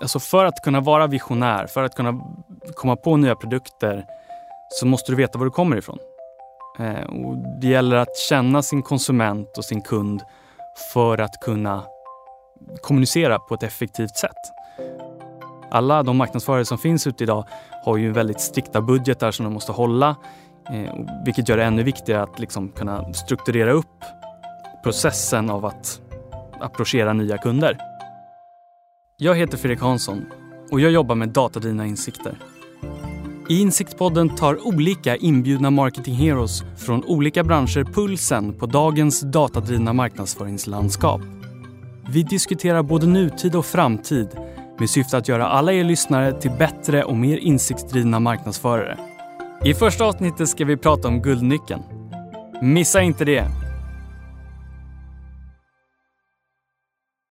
Alltså för att kunna vara visionär, för att kunna komma på nya produkter så måste du veta var du kommer ifrån. Eh, och det gäller att känna sin konsument och sin kund för att kunna kommunicera på ett effektivt sätt. Alla de marknadsförare som finns ute idag har ju väldigt strikta budgetar som de måste hålla eh, vilket gör det ännu viktigare att liksom kunna strukturera upp processen av att approchera nya kunder. Jag heter Fredrik Hansson och jag jobbar med datadrivna insikter. I Insiktspodden tar olika inbjudna marketing heroes från olika branscher pulsen på dagens datadrivna marknadsföringslandskap. Vi diskuterar både nutid och framtid med syfte att göra alla er lyssnare till bättre och mer insiktsdrivna marknadsförare. I första avsnittet ska vi prata om guldnyckeln. Missa inte det!